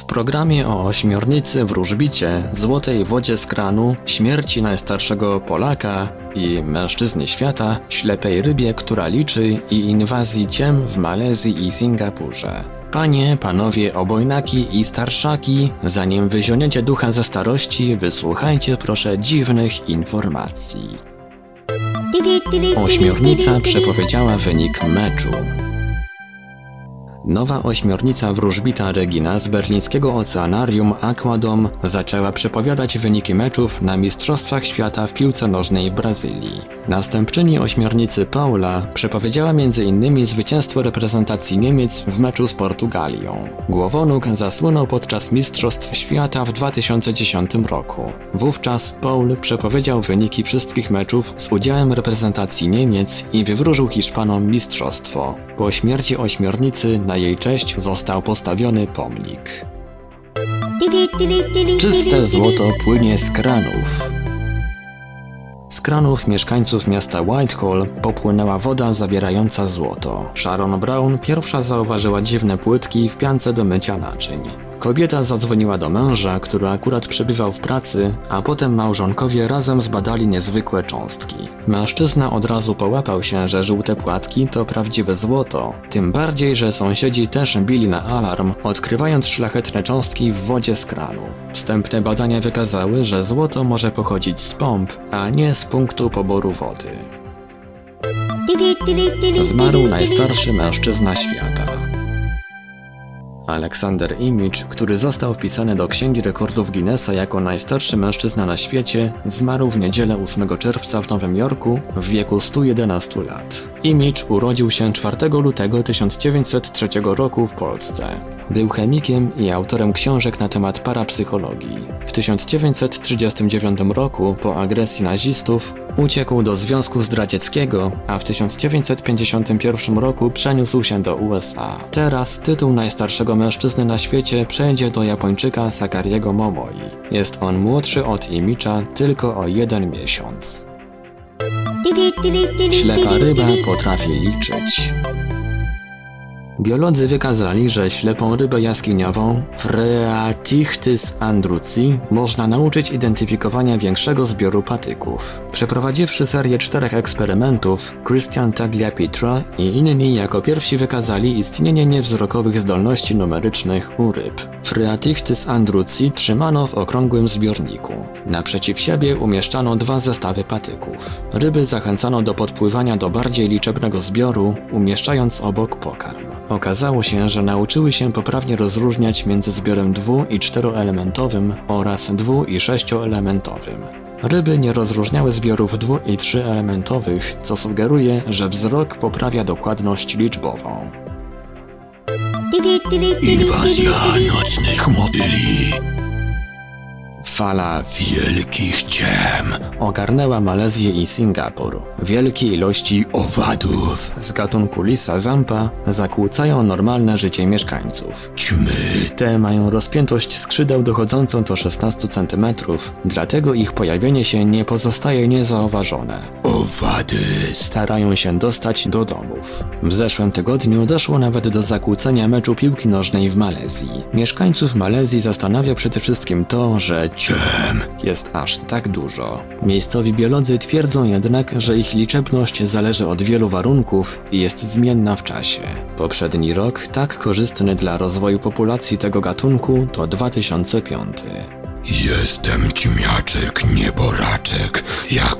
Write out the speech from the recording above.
W programie o ośmiornicy, wróżbicie, złotej wodzie z kranu, śmierci najstarszego Polaka i mężczyzny świata, ślepej rybie, która liczy i inwazji ciem w Malezji i Singapurze. Panie, panowie obojnaki i starszaki, zanim wyzioniecie ducha ze starości, wysłuchajcie proszę dziwnych informacji. Ośmiornica przepowiedziała wynik meczu. Nowa ośmiornica wróżbita Regina z berlińskiego oceanarium Aquadom zaczęła przepowiadać wyniki meczów na Mistrzostwach Świata w piłce nożnej w Brazylii. Następczyni ośmiornicy Paula przepowiedziała m.in. zwycięstwo reprezentacji Niemiec w meczu z Portugalią. Głowonóg zasłynął podczas Mistrzostw Świata w 2010 roku. Wówczas Paul przepowiedział wyniki wszystkich meczów z udziałem reprezentacji Niemiec i wywróżył Hiszpanom mistrzostwo. Po śmierci ośmiornicy na jej cześć został postawiony pomnik. Czyste złoto płynie z kranów. Z kranów mieszkańców miasta Whitehall popłynęła woda zawierająca złoto. Sharon Brown pierwsza zauważyła dziwne płytki w piance do mycia naczyń. Kobieta zadzwoniła do męża, który akurat przebywał w pracy, a potem małżonkowie razem zbadali niezwykłe cząstki. Mężczyzna od razu połapał się, że żółte płatki to prawdziwe złoto, tym bardziej, że sąsiedzi też bili na alarm, odkrywając szlachetne cząstki w wodzie z kranu. Wstępne badania wykazały, że złoto może pochodzić z pomp, a nie z punktu poboru wody. Zmarł najstarszy mężczyzna świata. Aleksander Imicz, który został wpisany do Księgi Rekordów Guinnessa jako najstarszy mężczyzna na świecie, zmarł w niedzielę 8 czerwca w Nowym Jorku w wieku 111 lat. Imicz urodził się 4 lutego 1903 roku w Polsce. Był chemikiem i autorem książek na temat parapsychologii. W 1939 roku, po agresji nazistów, uciekł do Związku Zdradzieckiego, a w 1951 roku przeniósł się do USA. Teraz tytuł najstarszego mężczyzny na świecie przejdzie do Japończyka Sakariego Momoi. Jest on młodszy od Imicza tylko o jeden miesiąc. Ślepa ryba potrafi liczyć. Biolodzy wykazali, że ślepą rybę jaskiniową Phreatichthys andruci można nauczyć identyfikowania większego zbioru patyków. Przeprowadziwszy serię czterech eksperymentów, Christian Tagliapietra i inni jako pierwsi wykazali istnienie niewzrokowych zdolności numerycznych u ryb. Phreatichthys andruci trzymano w okrągłym zbiorniku. Naprzeciw siebie umieszczano dwa zestawy patyków. Ryby zachęcano do podpływania do bardziej liczebnego zbioru, umieszczając obok pokarm. Okazało się, że nauczyły się poprawnie rozróżniać między zbiorem dwu- i czteroelementowym oraz dwu- i sześcioelementowym. Ryby nie rozróżniały zbiorów dwu- i trzyelementowych, co sugeruje, że wzrok poprawia dokładność liczbową. Inwazja nocnych motyli. Fala Wielkich ciem. ogarnęła Malezję i Singapur. Wielkie ilości Owadów. z gatunku lisa zampa zakłócają normalne życie mieszkańców. Ćmy. Te mają rozpiętość skrzydeł dochodzącą do 16 cm, dlatego ich pojawienie się nie pozostaje niezauważone. Owady. Starają się dostać do domów. W zeszłym tygodniu doszło nawet do zakłócenia meczu piłki nożnej w Malezji. Mieszkańców Malezji zastanawia przede wszystkim to, że ciem jest aż tak dużo. Miejscowi biolodzy twierdzą jednak, że ich liczebność zależy od wielu warunków i jest zmienna w czasie. Poprzedni rok, tak korzystny dla rozwoju populacji tego gatunku, to 2005. Jestem ćmiaczek, nieboraczek. Jak